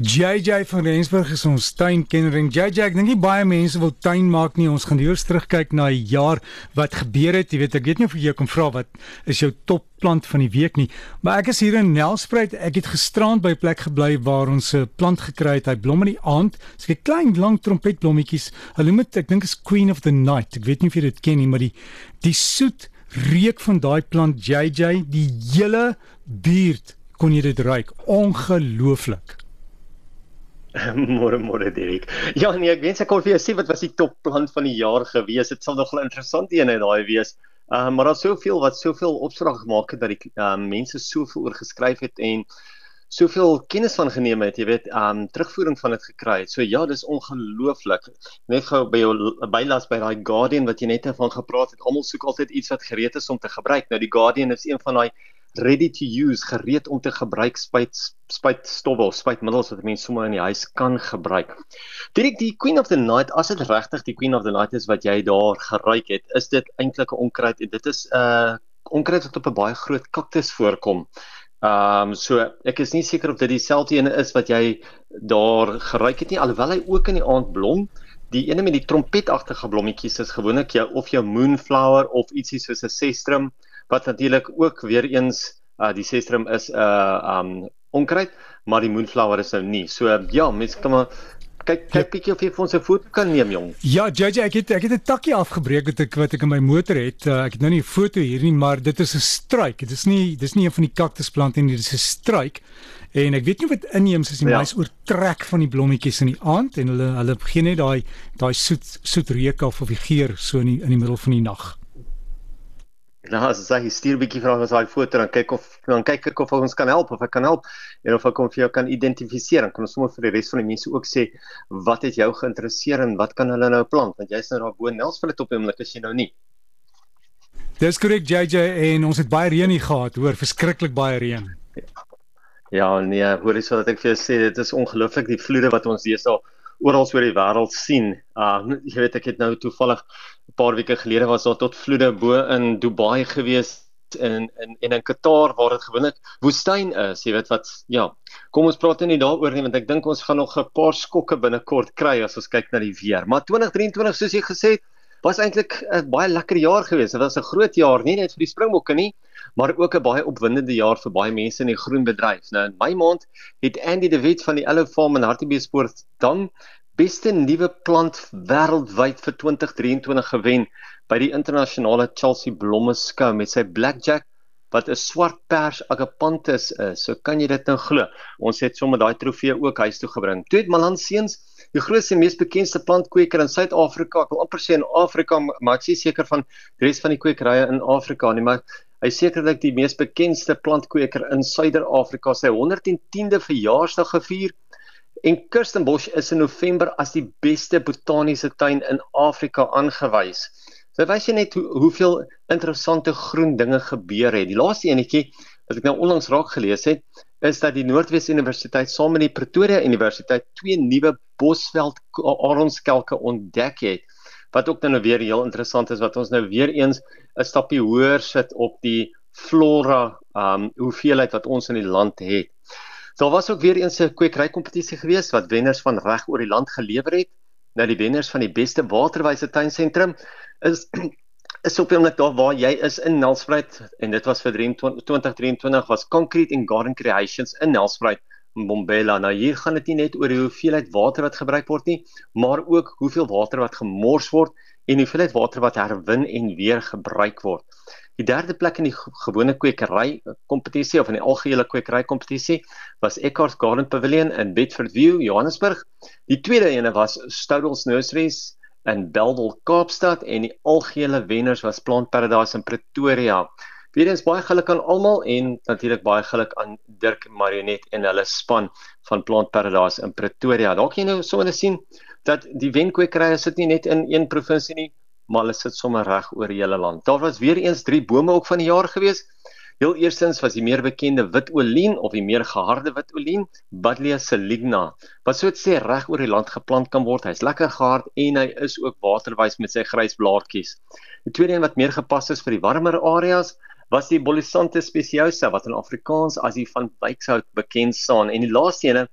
JJ van Rensburg is ons tuinkenner en JJ ek dink nie baie mense wil tuin maak nie. Ons gaan eers terugkyk na 'n jaar wat gebeur het. Jy weet, ek weet nie of jy kan vra wat is jou top plant van die week nie. Maar ek is hier in Nelspruit. Ek het gisterand by 'n plek gebly waar ons 'n plant gekry het. Hy blom in die aand. Dit's 'n klein lang trompetblommetjies. Hulle noem dit ek dink is Queen of the Night. Ek weet nie of jy dit ken nie, maar die die soet reuk van daai plant JJ, die hele buurt kon jy dit ruik. Ongelooflik. Môre môre Dirk. Ja nee, ek wens ek kon vir jou sê wat was die top plant van die jaar gewees. Dit sal nog 'n interessante een uit daai wees. Ehm uh, maar daar's soveel wat soveel opslag gemaak het dat die ehm uh, mense soveel oor geskryf het en soveel kennis van geneem het, jy weet, ehm um, terugvoering van dit gekry het. So ja, dis ongelooflik. Net gou by jou bylas by daai Guardian wat jy net van gepraat het. Almal soek altyd iets wat gereed is om te gebruik. Nou die Guardian is een van daai ready to use, gereed om te gebruik spuit spuit stowwe of spuitmiddels wat mense sommer in die huis kan gebruik. Direk die Queen of the Night, as dit regtig die Queen of the Night is wat jy daar geruik het, is dit eintlik 'n onkruid en dit is 'n uh, onkruid wat op 'n baie groot kaktus voorkom. Ehm um, so ek is nie seker of dit dieselfde een is wat jy daar geruik het nie alhoewel hy ook in die aand blom. Die ene met die trompetagtige blommetjies is gewoonlik jou of jou moonflower of ietsie soos 'n sestrum wat natuurlik ook weer eens uh, die sestrum is 'n uh, um onkruid, maar die moonflower is nou nie. So uh, ja, mense kan maar kyk kyk ja. bietjie of jy vir ons 'n foto kan neem, jong. Ja, JJ, ek het ek het 'n takkie afgebreek wat ek wat ek in my motor het. Uh, ek het nou nie 'n foto hier nie, maar dit is 'n struik. Dit is nie dis nie een van die kaktusplante nie, dit is 'n struik. En ek weet nie wat inheems is nie, maar hy's ja. oortrek van die blommetjies in die aand en hulle hulle begin net daai daai soet soet reuk af of die geur so in die, in die middel van die nag. Nou as jy stuur 'n bietjie vra ons daai foto dan kyk of dan kyk ek of ons kan help of ek kan help en of ek kom vir jou kan identifiseer en kan ons sommer vir die res van die mense ook sê wat het jou geïnteresseer en wat kan hulle nou plant want jy's nou daar bo Nelsville op oomblik as jy nou nie. Dis korrek JJ en ons het baie reën hier gehad hoor verskriklik baie reën. Ja nee hoor jy so dat ek vir jou sê dit is ongelooflik die vloede wat ons deesdae oral oor die wêreld sien. Uh jy weet ek het nou toevallig 'n paar weke gelede was daar tot vloede bo in Dubai gewees in in en in Qatar waar dit gewoonlik woestyn is, jy weet wat ja. Kom ons praat nie daaroor nie want ek dink ons gaan nog 'n paar skokke binnekort kry as ons kyk na die weer. Maar 2023 soos jy gesê het, was eintlik 'n baie lekker jaar gewees. Dit was 'n groot jaar, nie net vir die Springbokke nie, maar ook 'n baie opwindende jaar vir baie mense in die groenbedryf. Nou in my maand het Andy de Wet van die Ello Farm in Hartbeespoort dan beste nuwe plant wêreldwyd vir 2023 gewen by die internasionale Chelsea blomme skou met sy blackjack wat 'n swart pers agapanthus is. So kan jy dit nou glo. Ons het sommer daai trofee ook huis toe gebring. Toe het Malan Seuns, die grootste mees bekende plantkweker in Suid-Afrika, ek wil amper sê in Afrika, maar ek is seker van die res van die kwekerye in Afrika nie, maar hy sekerlik die mees bekende plantkweker in Suider-Afrika sy 110de verjaarsdag gevier. En Kirstenbosch is in November as die beste botaniese tuin in Afrika aangewys. So wys jy net hoe, hoeveel interessante groen dinge gebeur het. Die laaste enetjie wat ek nou onlangs raak gelees het, is dat die Noordwes Universiteit saam met die Pretoria Universiteit twee nuwe bosveld aronskelke ontdek het. Wat ook nou weer heel interessant is wat ons nou weer eens 'n stappie hoër sit op die flora um hoeveelheid wat ons in die land het. Daar was ook weer eens 'n kwekery kompetisie gewees wat wenners van reg oor die land gelewer het. Nou die wenners van die beste waterwyse tuinsentrum is is op oomblik daar waar jy is in Nelspruit en dit was vir 2023 was Concrete and Garden Creations in Nelspruit Mbombela. Nou hier gaan dit nie net oor die hoeveelheid water wat gebruik word nie, maar ook hoeveel water wat gemors word en hoeveelheid water wat herwin en weer gebruik word. Die derde plek in die gewone kwekery kompetisie of in die algehele kwekery kompetisie was Eckhart Garden Pavilion in Bedford View, Johannesburg. Die tweede ene was Stoudels Nurseries in Bellville, Kaapstad en die algehele wenners was Plant Paradise in Pretoria. Weerens baie geluk aan almal en natuurlik baie geluk aan Dirk Marionet en hulle span van Plant Paradise in Pretoria. Dalk jy nou sommer sien dat die wenkwekerye sit nie net in een provinsie nie, maar hulle sit sommer reg oor die hele land. Daar was weer eens drie bome ook van die jaar gewees. Heel eerstens was die meer bekende wit olien of die meer geharde wit olien, Buddleia saligna, wat so sê reg oor die land geplant kan word. Hy's lekker gehard en hy is ook waterwys met sy grys blaartjies. Die tweede een wat meer gepas is vir die warmer areas, was die Bolisante speciosa wat in Afrikaans as die van Wykshout bekend staan en die laaste een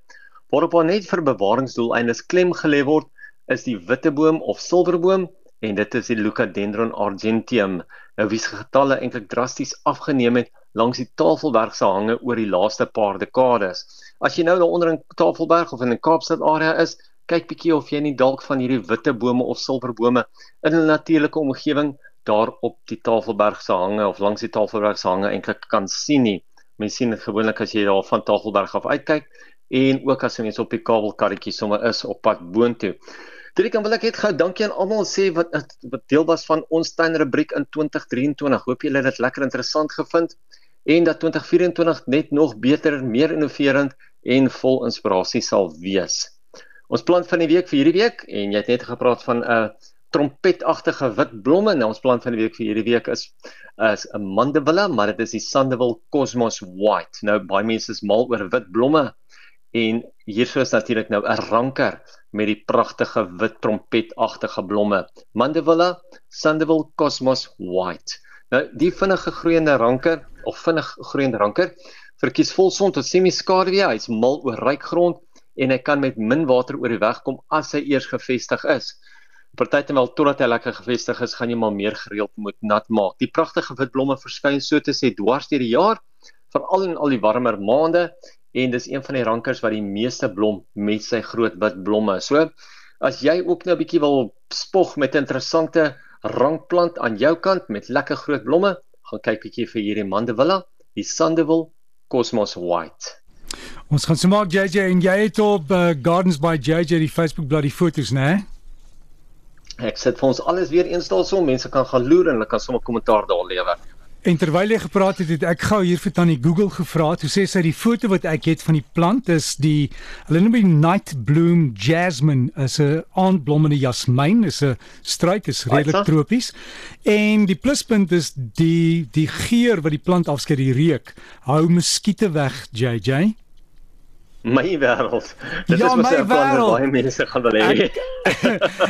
Waarop daar net vir bewaringsdoeleindes klem gelê word, is die witteboom of silverboom en dit is die Leucadendron argenteum. Nou wie se getalle eintlik drasties afgeneem het langs die Tafelberg se hange oor die laaste paar dekades. As jy nou daar onder in Tafelberg of in die Kaapstad area is, kyk bietjie of jy nie dalk van hierdie witte bome of silverbome in 'n natuurlike omgewing daar op die Tafelberg se hange of langs die Tafelberg se hange eintlik kan sien nie. Mens sien dit gewoonlik as jy daar van Tafelberg af uitkyk en ook as jy mens op die kabelkarretjie sommer is op pad boontoe. Dit kan wel ek het gou dankie aan almal sê wat wat deel was van ons tuin rubriek in 2023. Hoop julle het dit lekker interessant gevind en dat 2024 net nog beter, meer innoverend en vol inspirasie sal wees. Ons plant van die week vir hierdie week en jy het net gepraat van 'n uh, trompetagtige wit blomme. Nou ons plant van die week vir hierdie week is is 'n mandevilla, maar dit is die Sandoval Cosmos White. Nou baie mense is mal oor wit blomme en hierso is natuurlik nou 'n ranker met die pragtige wit trompetagtige blomme. Mandevilla Sandoval Cosmos White. Nou die vinnige groeiende ranker of vinnig groeiende ranker verkies volson tot semi-skaduwee. Hy's mal oor ryk grond en hy kan met min water oor die weg kom as hy eers gevestig is. Partytemal totdat hy lekker gevestig is, gaan jy maar meer gereeld moet nat maak. Die pragtige wit blomme verskyn so te sê dwars deur die jaar, veral in al die warmer maande en dis een van die rankers wat die meeste blom met sy groot wit blomme. So as jy ook nou 'n bietjie wil spog met interessante rankplant aan jou kant met lekker groot blomme, gaan kyk bietjie vir hierdie Mandevilla, die Sandoval Cosmos White. Ons gaan maak JJ en jy het op uh, Gardens by JJ die Facebook bladsy foto's, né? Ek sit vir ons alles weer eenstal so. Mense kan gaan loer en hulle kan sommer kommentaar daar lewer. En terwyl jy gepraat het, het ek gou hier vir tannie Google gevra. Toe sê sy die foto wat ek het van die plant is die hulle noem dit night bloom jasmine, is 'n aandblommende jasmyn, is 'n struik, is redelik tropies. En die pluspunt is die die geur wat die plant afskei, die reuk, hou muskiete weg, JJ my wêreld. Dit ja, is mos 'n plan wat baie mense gaan wil hê.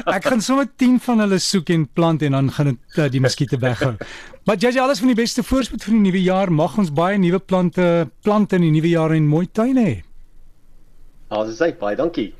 Ek gaan sommer 10 van hulle soek en plant en dan gaan dit uh, die muskiete weghou. Maar jy jy alles van die beste voorspoed vir die nuwe jaar. Mag ons baie nuwe plante plant in die nuwe jaar en mooi tuine hê. Alles is baie dankie.